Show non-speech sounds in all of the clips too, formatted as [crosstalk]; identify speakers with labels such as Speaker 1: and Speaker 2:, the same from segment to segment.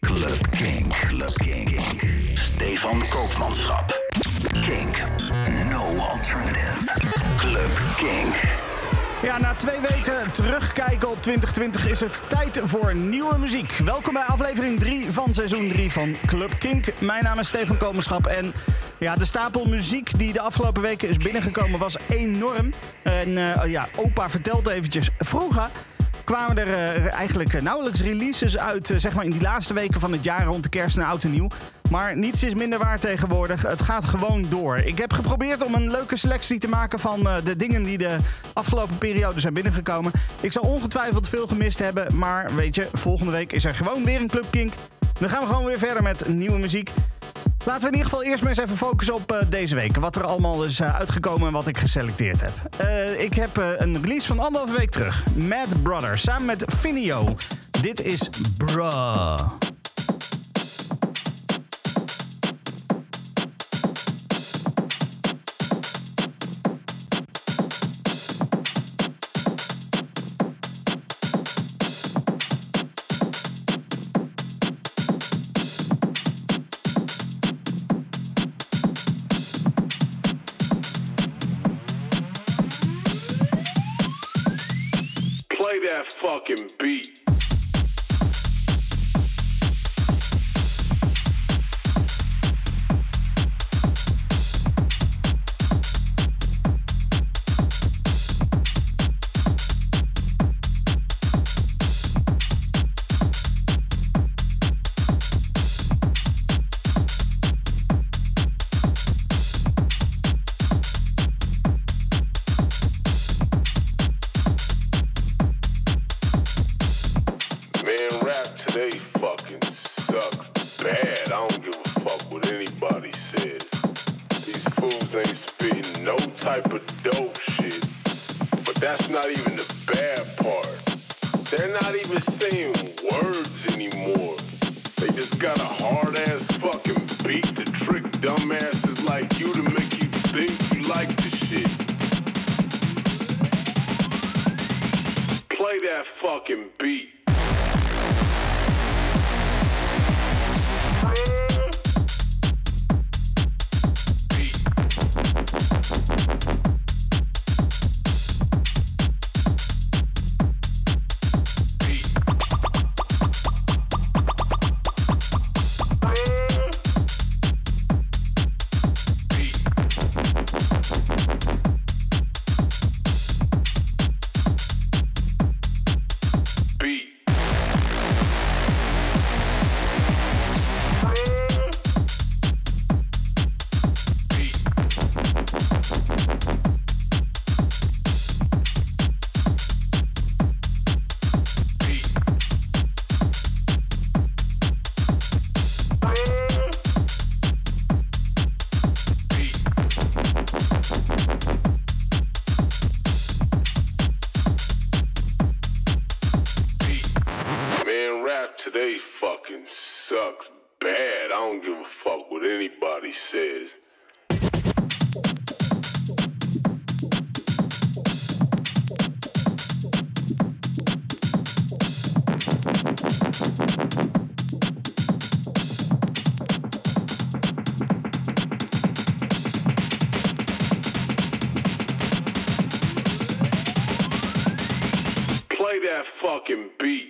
Speaker 1: Club Kink. Club Kink. Stefan Koopmanschap. Kink. No alternative. Club Kink.
Speaker 2: Ja, na twee weken terugkijken op 2020 is het tijd voor nieuwe muziek. Welkom bij aflevering 3 van seizoen 3 van Club Kink. Mijn naam is Stefan Komenschap en ja, de stapel muziek die de afgelopen weken is binnengekomen was enorm. En eh, ja, opa vertelt eventjes. Vroeger kwamen er eh, eigenlijk nauwelijks releases uit, eh, zeg maar in die laatste weken van het jaar rond de kerst en oud en nieuw. Maar niets is minder waar tegenwoordig. Het gaat gewoon door. Ik heb geprobeerd om een leuke selectie te maken van eh, de dingen die de afgelopen periode zijn binnengekomen. Ik zal ongetwijfeld veel gemist hebben, maar weet je, volgende week is er gewoon weer een Club Kink. Dan gaan we gewoon weer verder met nieuwe muziek. Laten we in ieder geval eerst maar eens even focussen op eh, deze week. Wat er allemaal is eh, uitgekomen en wat ik geselecteerd heb. Eh, ik heb een release van anderhalve week terug. Mad Brother samen met Finio. Dit is Bruh.
Speaker 3: Fucking beat. Fucking beat.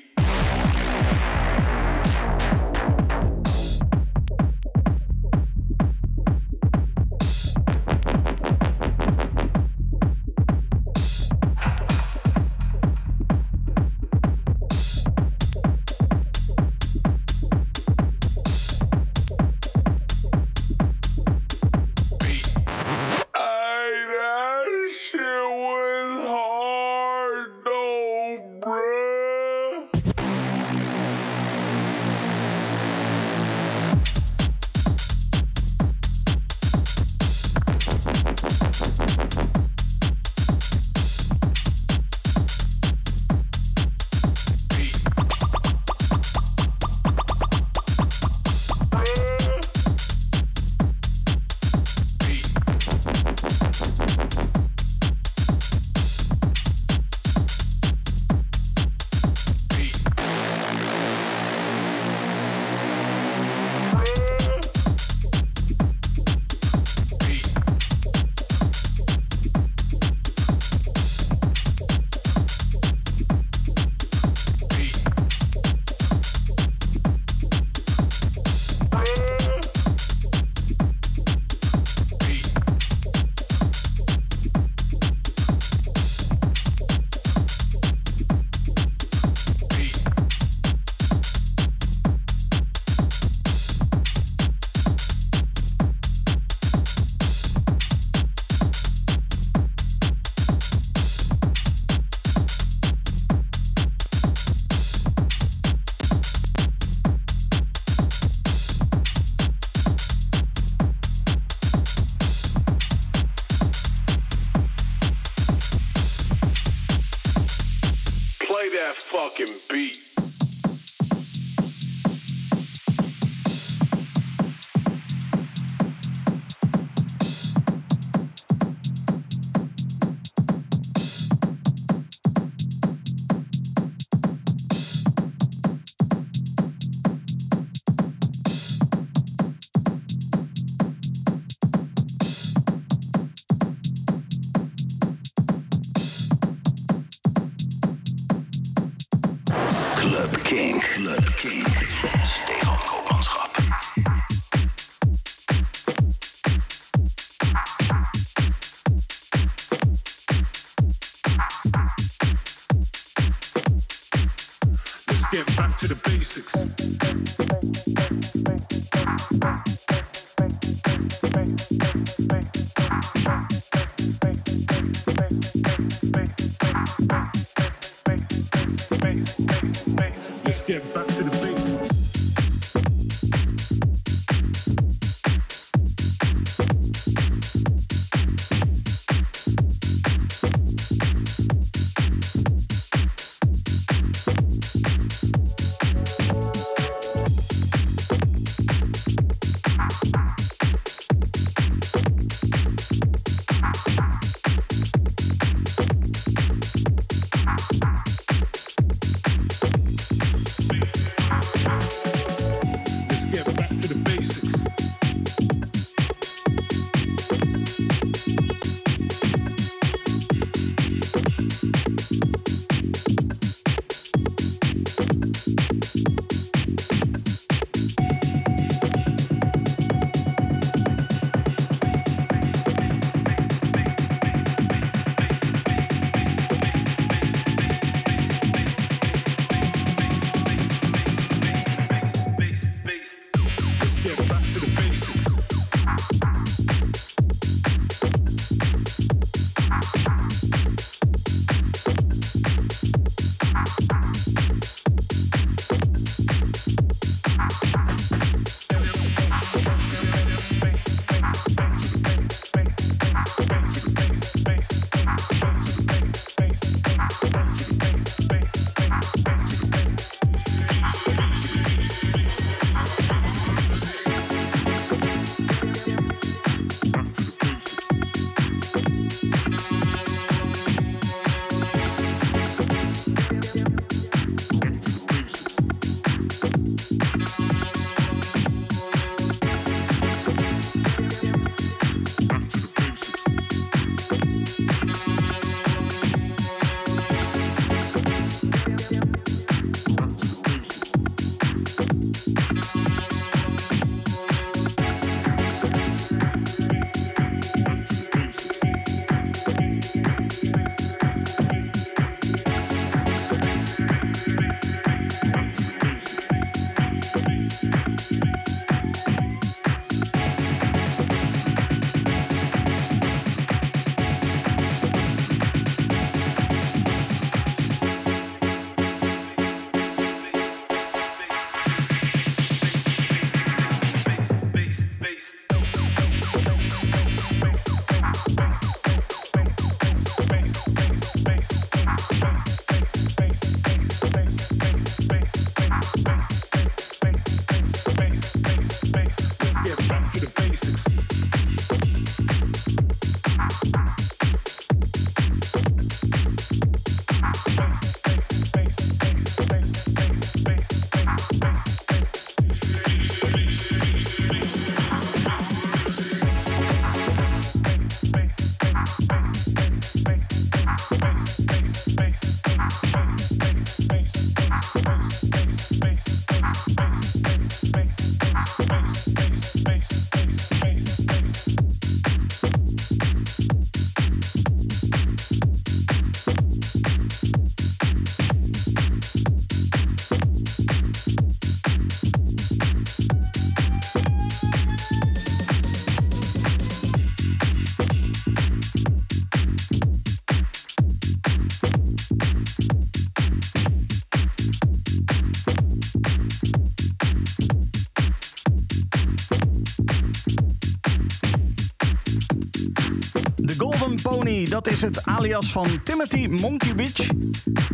Speaker 2: Is het alias van Timothy Monkey Beach.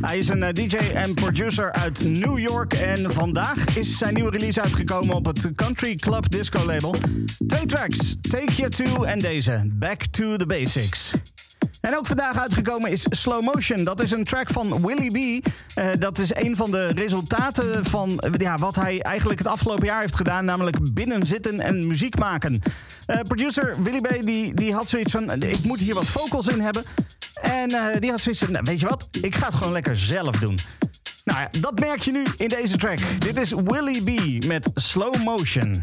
Speaker 2: Hij is een eh, DJ en producer uit New York. En vandaag is zijn nieuwe release uitgekomen op het Country Club Disco label. Twee tracks, Take You To en deze, Back To The Basics. En ook vandaag uitgekomen is Slow Motion. Dat is een track van Willie B. Uh, dat is een van de resultaten van ja, wat hij eigenlijk het afgelopen jaar heeft gedaan. Namelijk binnenzitten en muziek maken. Uh, producer Willie B. Die, die had zoiets van: ik moet hier wat vocals in hebben. En uh, die had zoiets van: nou, weet je wat, ik ga het gewoon lekker zelf doen. Nou ja, dat merk je nu in deze track. Dit is Willie B. met Slow Motion.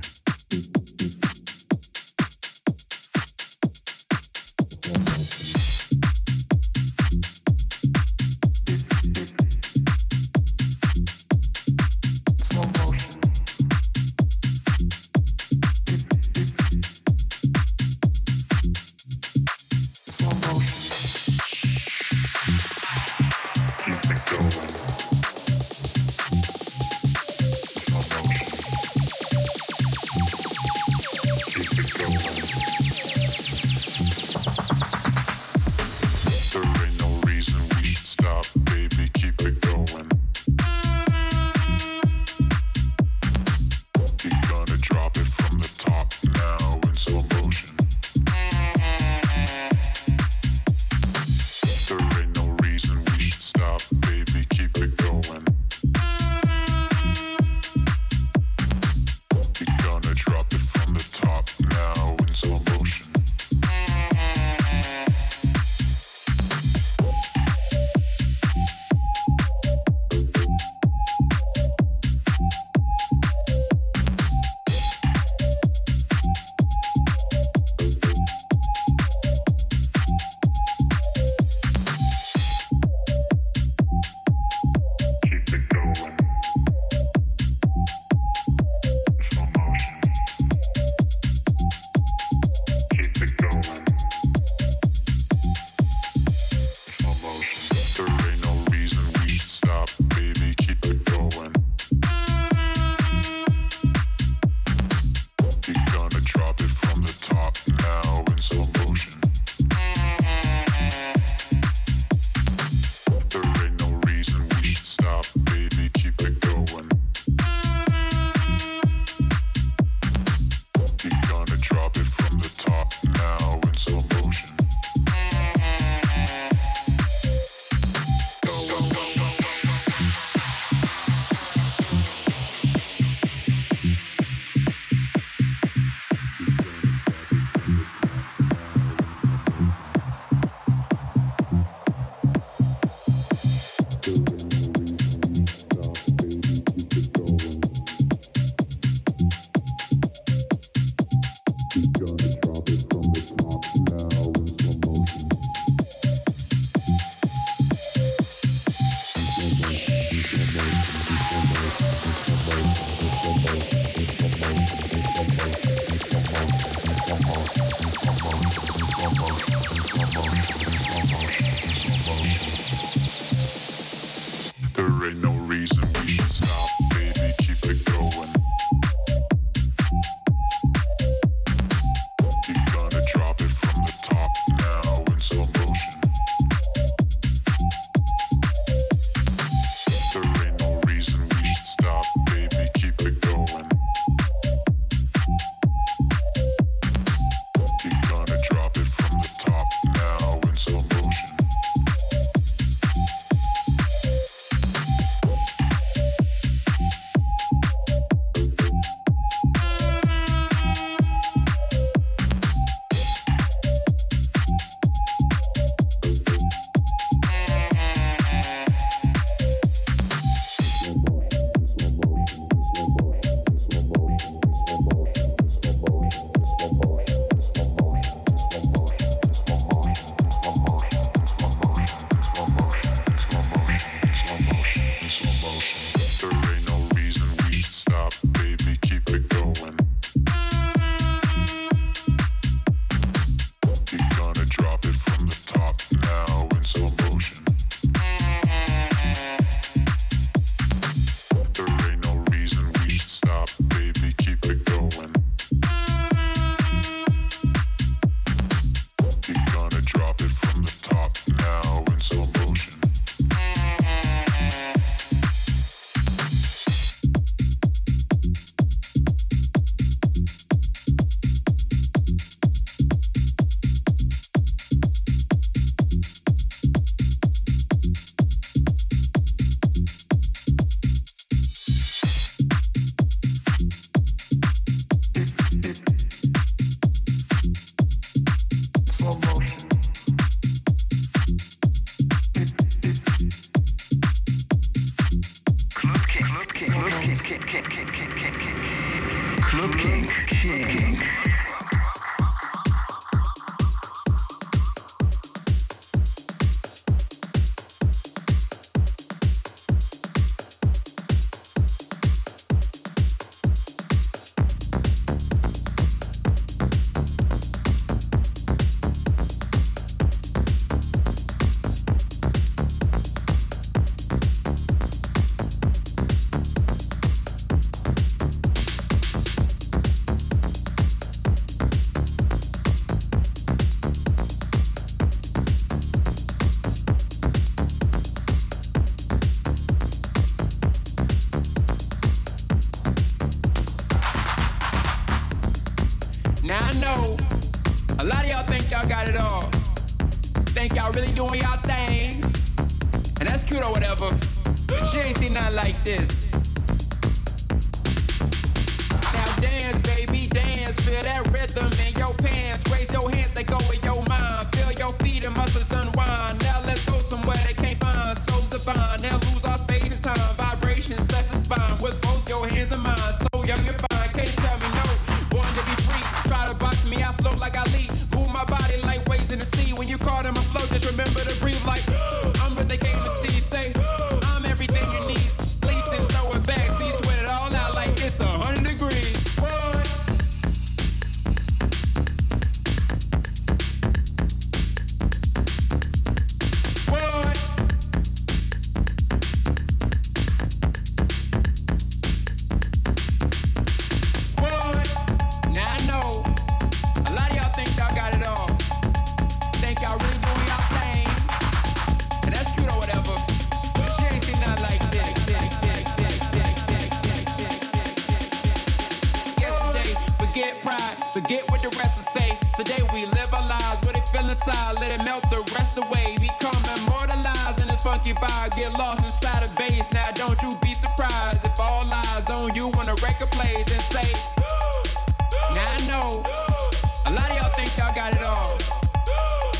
Speaker 4: Forget what the rest will say. Today we live our lives with it feel inside. Let it melt the rest away. Become immortalized in this funky vibe. Get lost inside the bass. Now don't you be surprised if all eyes on you when the record plays and say. Now I know a lot of y'all think y'all got it all.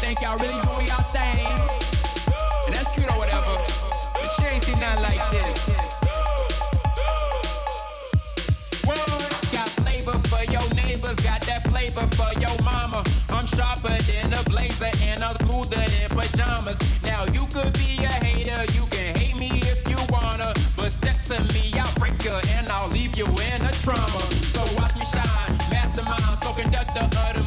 Speaker 4: Think y'all really doing y'all thing. paper for your mama. I'm sharper than a blazer and I'm smoother than pajamas. Now you could be a hater, you can hate me if you wanna, but step to me, I'll break you and I'll leave you in a trauma. So watch me shine, mastermind, so conductor of the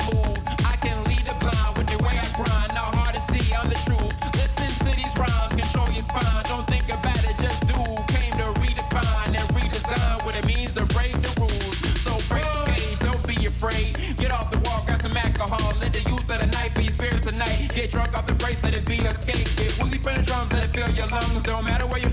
Speaker 4: drunk off the brakes, let it be a skate. Get woozy from the drums, let it fill your lungs. Don't matter where you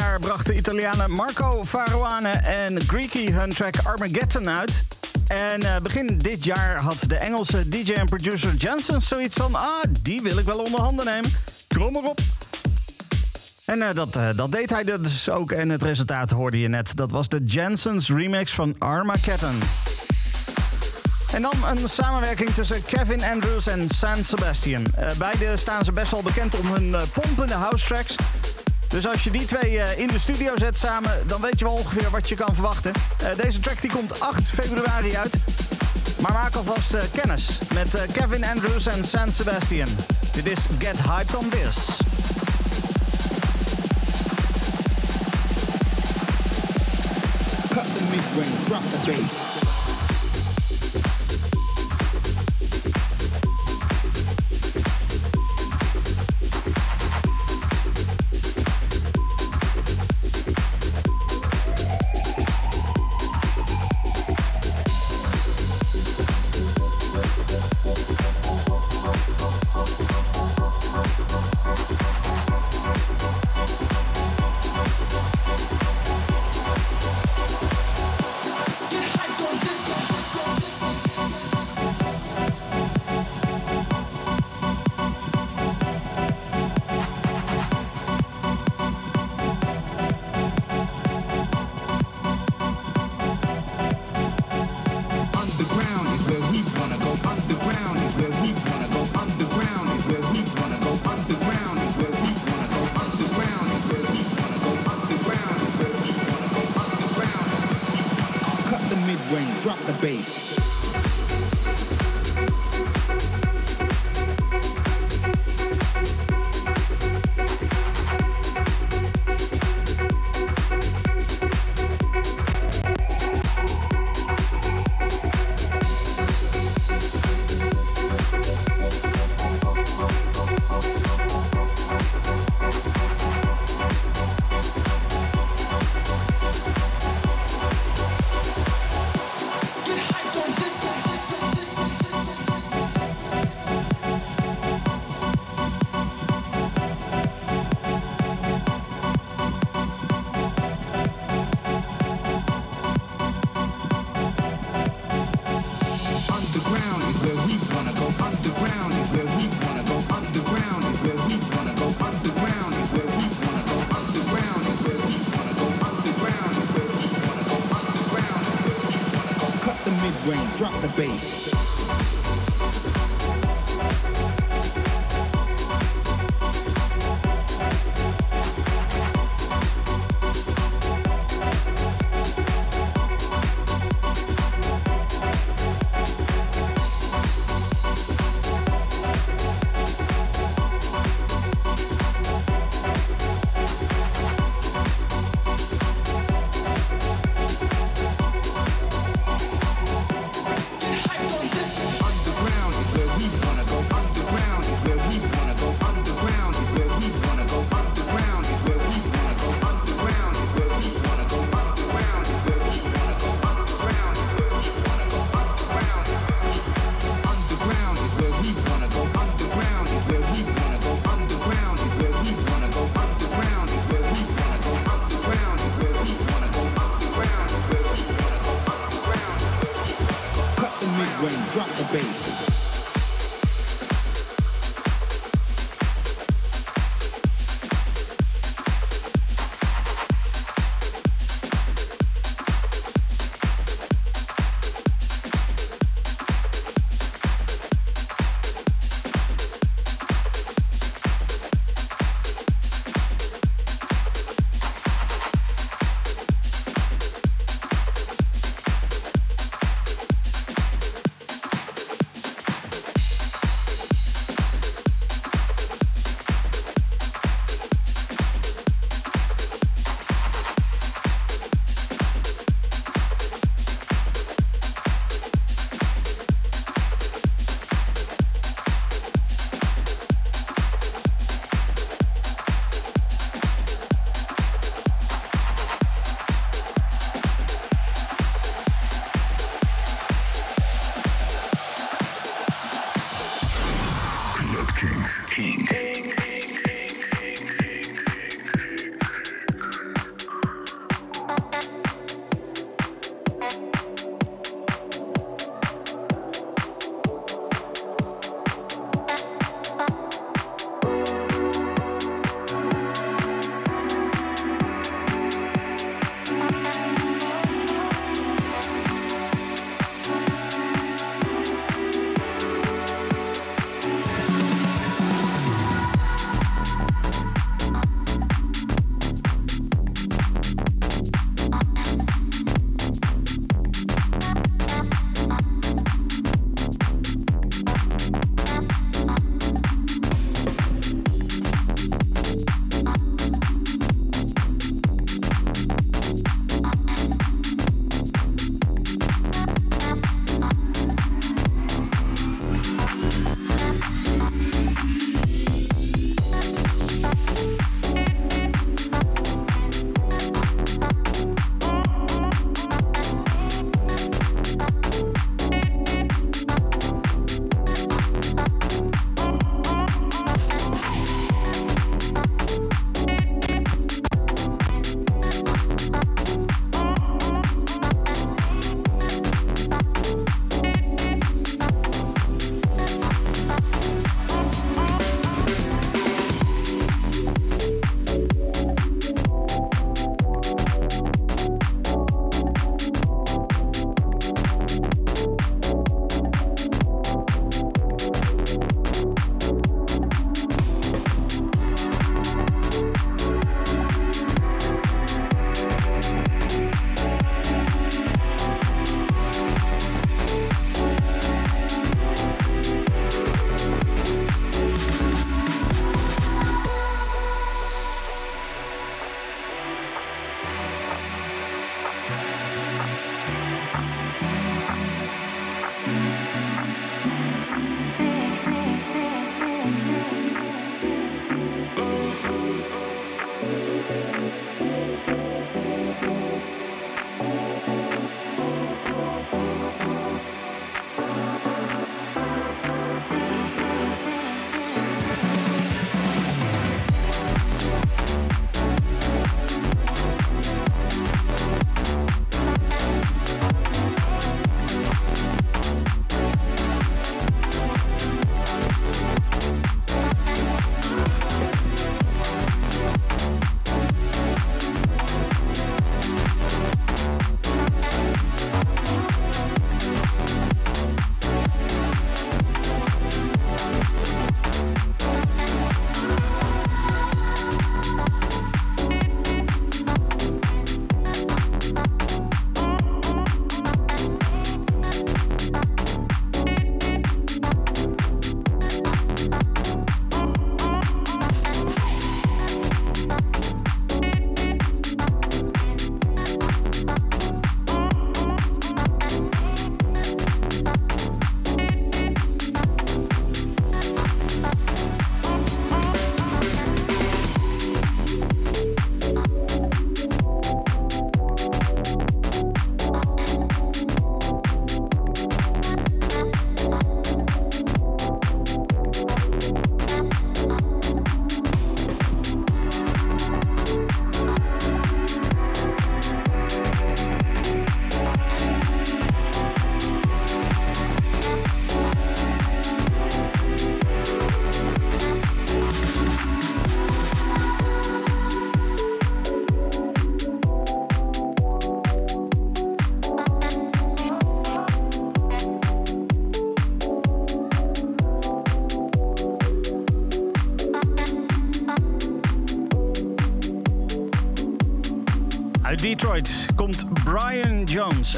Speaker 2: jaar brachten Italianen Marco Faruane en Greeky hun track Armageddon uit. En uh, begin dit jaar had de Engelse DJ en producer Jensen zoiets van... ah, die wil ik wel onder handen nemen. Krom erop. En uh, dat, uh, dat deed hij dus ook. En het resultaat hoorde je net. Dat was de Jensens remix van Armageddon. En dan een samenwerking tussen Kevin Andrews en San Sebastian. Beide staan ze best wel bekend om hun pompende house tracks. Dus als je die twee uh, in de studio zet samen, dan weet je wel ongeveer wat je kan verwachten. Uh, deze track die komt 8 februari uit. Maar maak alvast uh, kennis met Kevin Andrews en San Sebastian. Dit is Get Hyped on This.
Speaker 5: Cut the mid-range, drop the bass.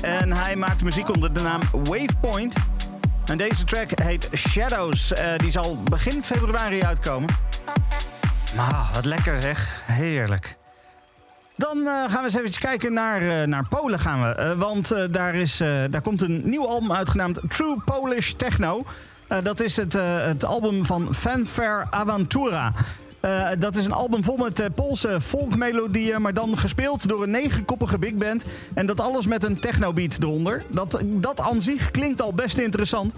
Speaker 2: En hij maakt muziek onder de naam Wavepoint. En deze track heet Shadows. Eh, die zal begin februari uitkomen. Maar wat lekker zeg. Heerlijk. Dan eh, gaan we eens even kijken naar, eh, naar Polen gaan we. Want daar, is, daar komt een nieuw album uitgenaamd True Polish Techno. Dat is het, het album van Fanfare Aventura. Eh, dat is een album vol met eh, Poolse folkmelodieën, maar dan gespeeld door een negenkoppige big band. En dat alles met een technobeat eronder. Dat, dat aan zich klinkt al best interessant.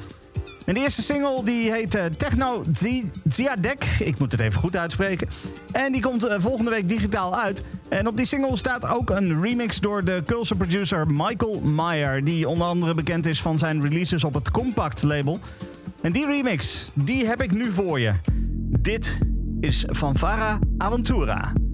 Speaker 2: En de eerste single die heet eh, Techno Zi- Ziadek. Ik moet het even goed uitspreken. En die komt volgende week digitaal uit. En op die single staat ook een remix door de Kulse producer Michael Meyer. Die onder andere bekend is van zijn releases op het Compact label. En die remix, die heb ik nu voor je. Dit is van Vara Aventura.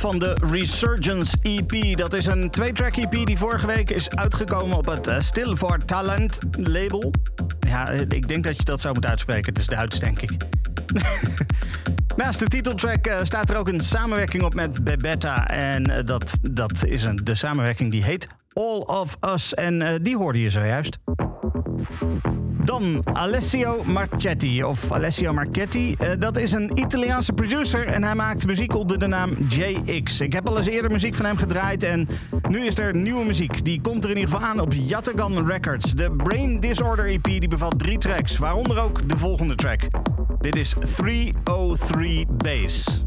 Speaker 2: Van de Resurgence EP. Dat is een twee-track EP die vorige week is uitgekomen op het eh, Still for Talent label. Ja, eh, ik denk dat je dat zou moeten uitspreken. Het is Duits, denk ik. [laughs] Naast de titeltrack uh, staat er ook een samenwerking op met Bebetta. En dat, dat is een, de samenwerking die heet All of Us. En die hoorde je zojuist. Alessio Marchetti, of Alessio Marchetti. Uh, dat is een Italiaanse producer en hij maakt muziek onder de naam JX. Ik heb al eens eerder muziek van hem gedraaid en nu is er nieuwe muziek. Die komt er in ieder geval aan op Yatagan Records. De Brain Disorder EP die bevat drie tracks, waaronder ook de volgende track. Dit is 303 Bass.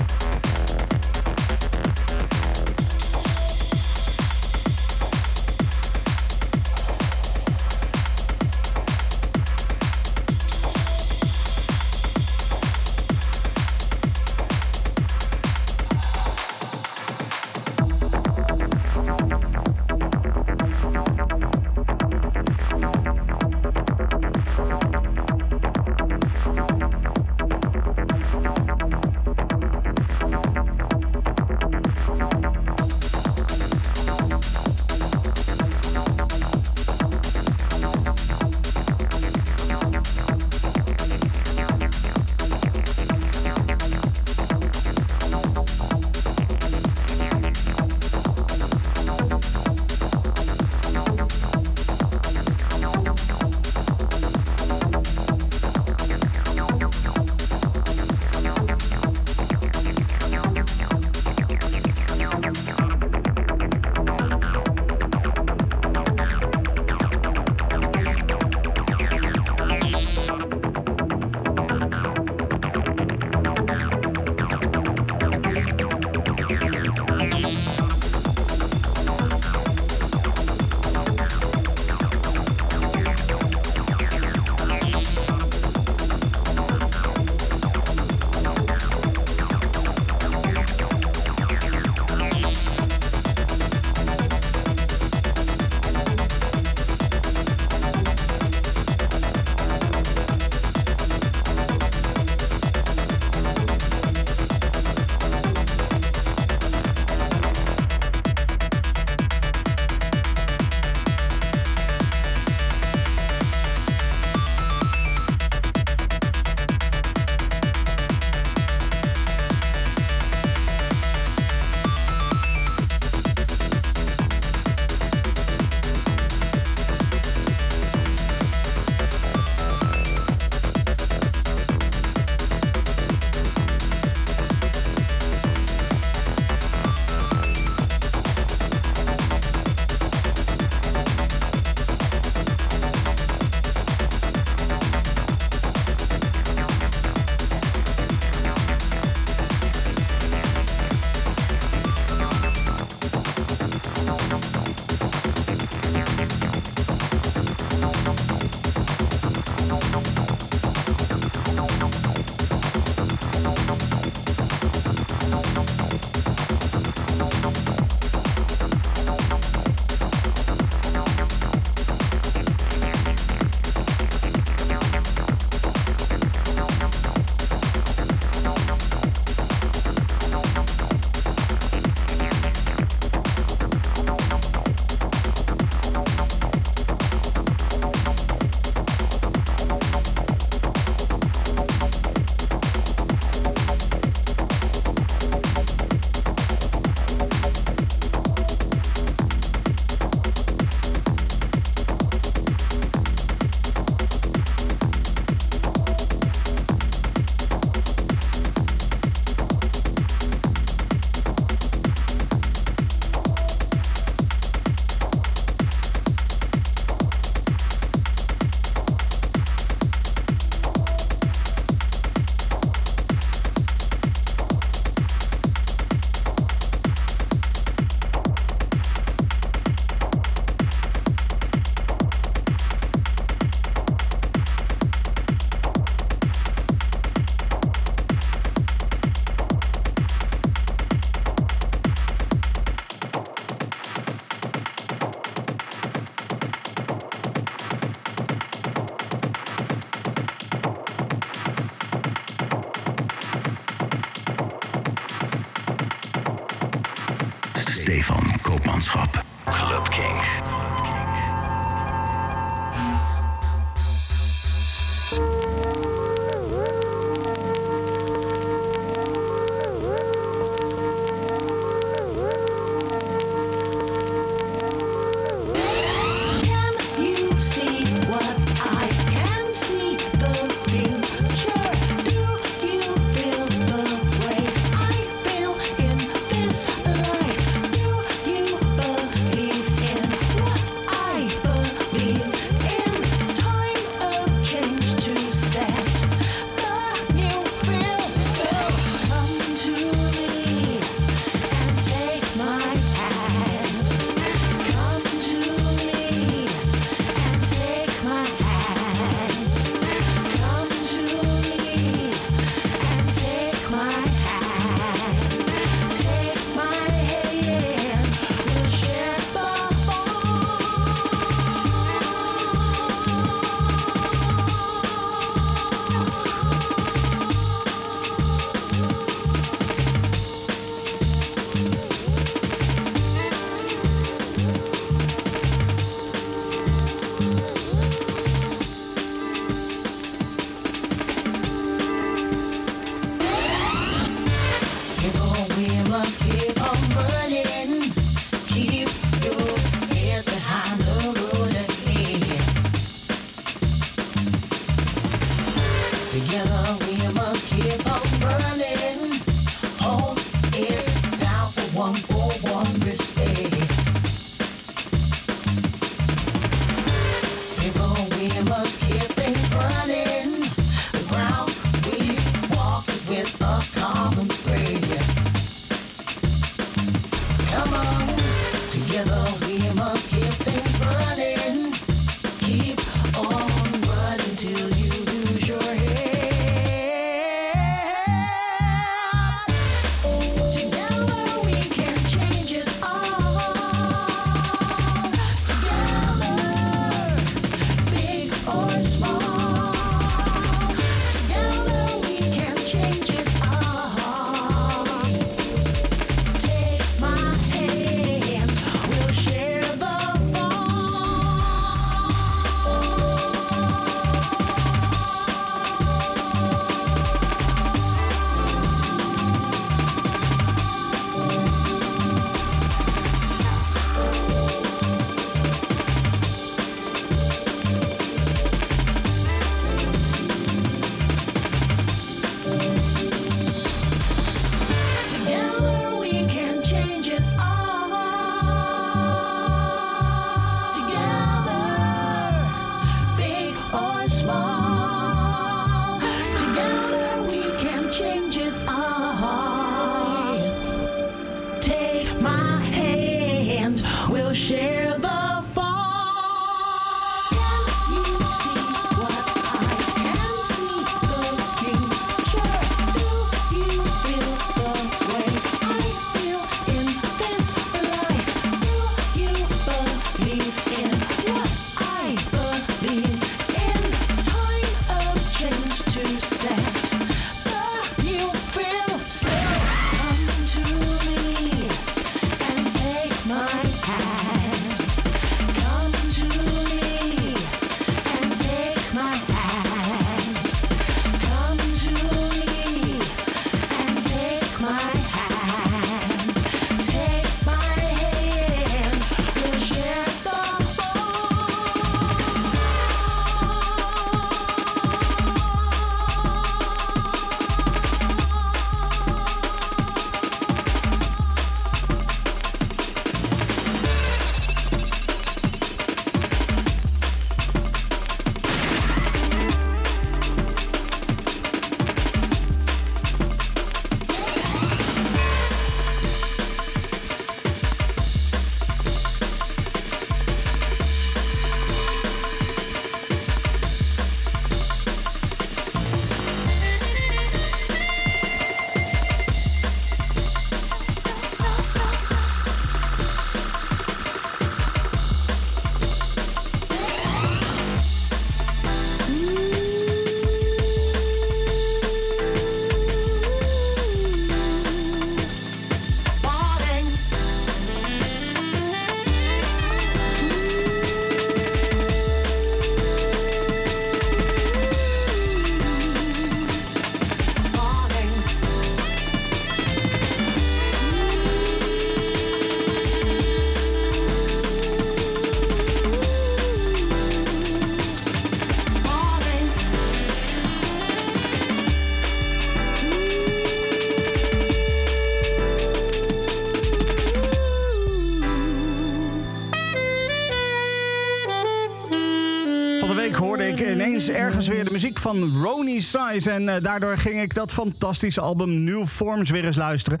Speaker 1: Van
Speaker 2: Ronnie Size. En eh, daardoor ging ik dat fantastische album New Forms weer eens luisteren.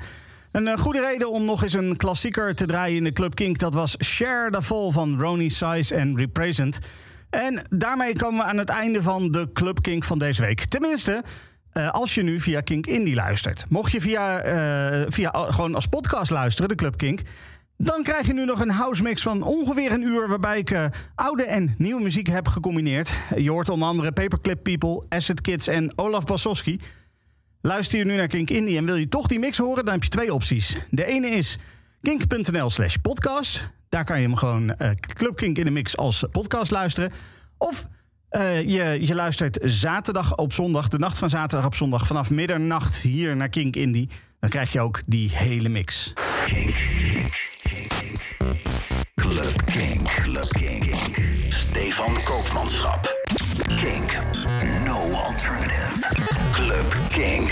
Speaker 2: Een eh, goede reden om nog eens een klassieker te draaien in de Club Kink. Dat was Share the Fall van Ronnie Size en Represent. En daarmee komen we aan het einde van de Club Kink van deze week. Tenminste, eh, als je nu via Kink Indie luistert. Mocht je via, via gewoon als podcast luisteren, de Club Kink... dan krijg je nu nog een house mix van ongeveer een uur... waarbij ik eh, oude en nieuwe muziek heb gecombineerd. Je hoort onder andere Paperclip People, Acid Kids en Olaf Basowski. Luister je nu naar Kink Indie en wil je toch die mix horen... dan heb je twee opties. De ene is kink.nl slash podcast. Daar kan je hem gewoon eh, Club Kink in de mix als podcast luisteren. Of eh, je, je luistert zaterdag op zondag, de nacht van zaterdag op zondag... vanaf middernacht hier naar Kink Indie. Dan krijg je ook die hele mix.
Speaker 1: Kink. Club Kink. Club Kink. Stefan Koopmanschap. Kink. No alternative. Club Kink.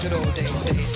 Speaker 6: Good old day.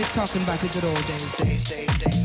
Speaker 6: Everybody's talking about the good old days, days, days, days.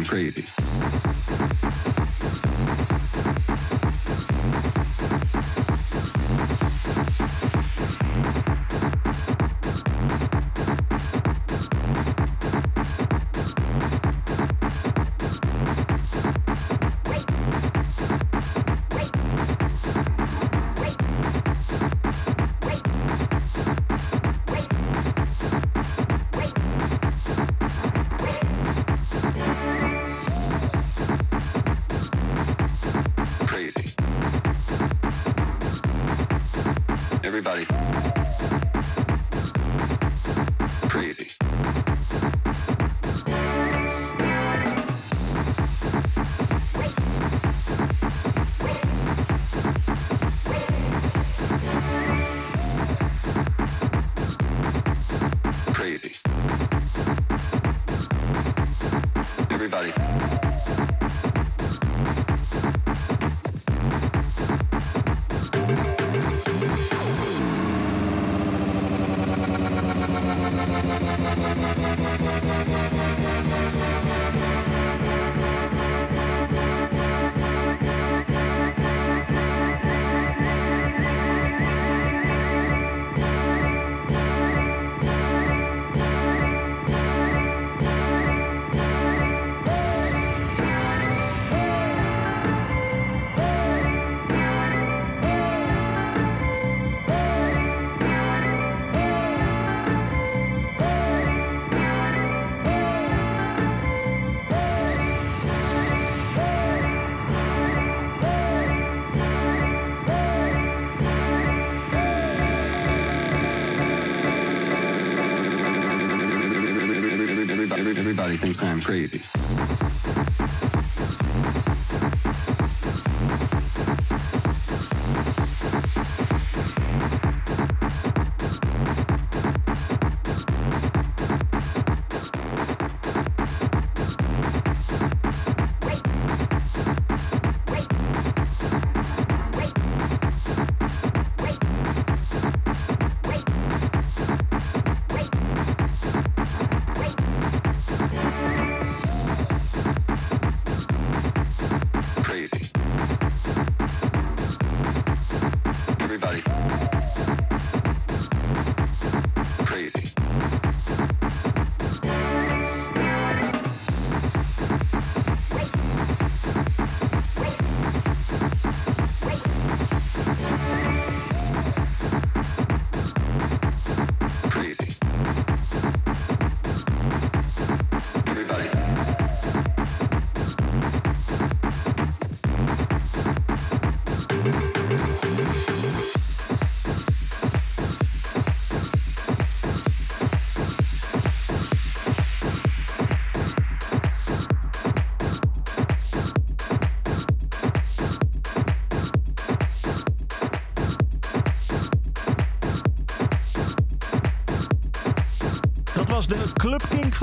Speaker 7: I'm crazy. sound crazy.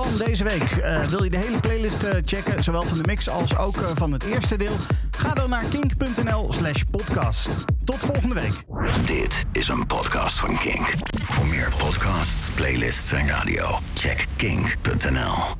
Speaker 2: Van deze week. Eh, wil je de hele playlist eh, checken, zowel van de mix als ook eh, van het eerste deel? Ga dan naar kink.nl slash podcast. Tot volgende week.
Speaker 1: Dit is een podcast van Kink. Voor meer podcasts, playlists en radio, check kink.nl.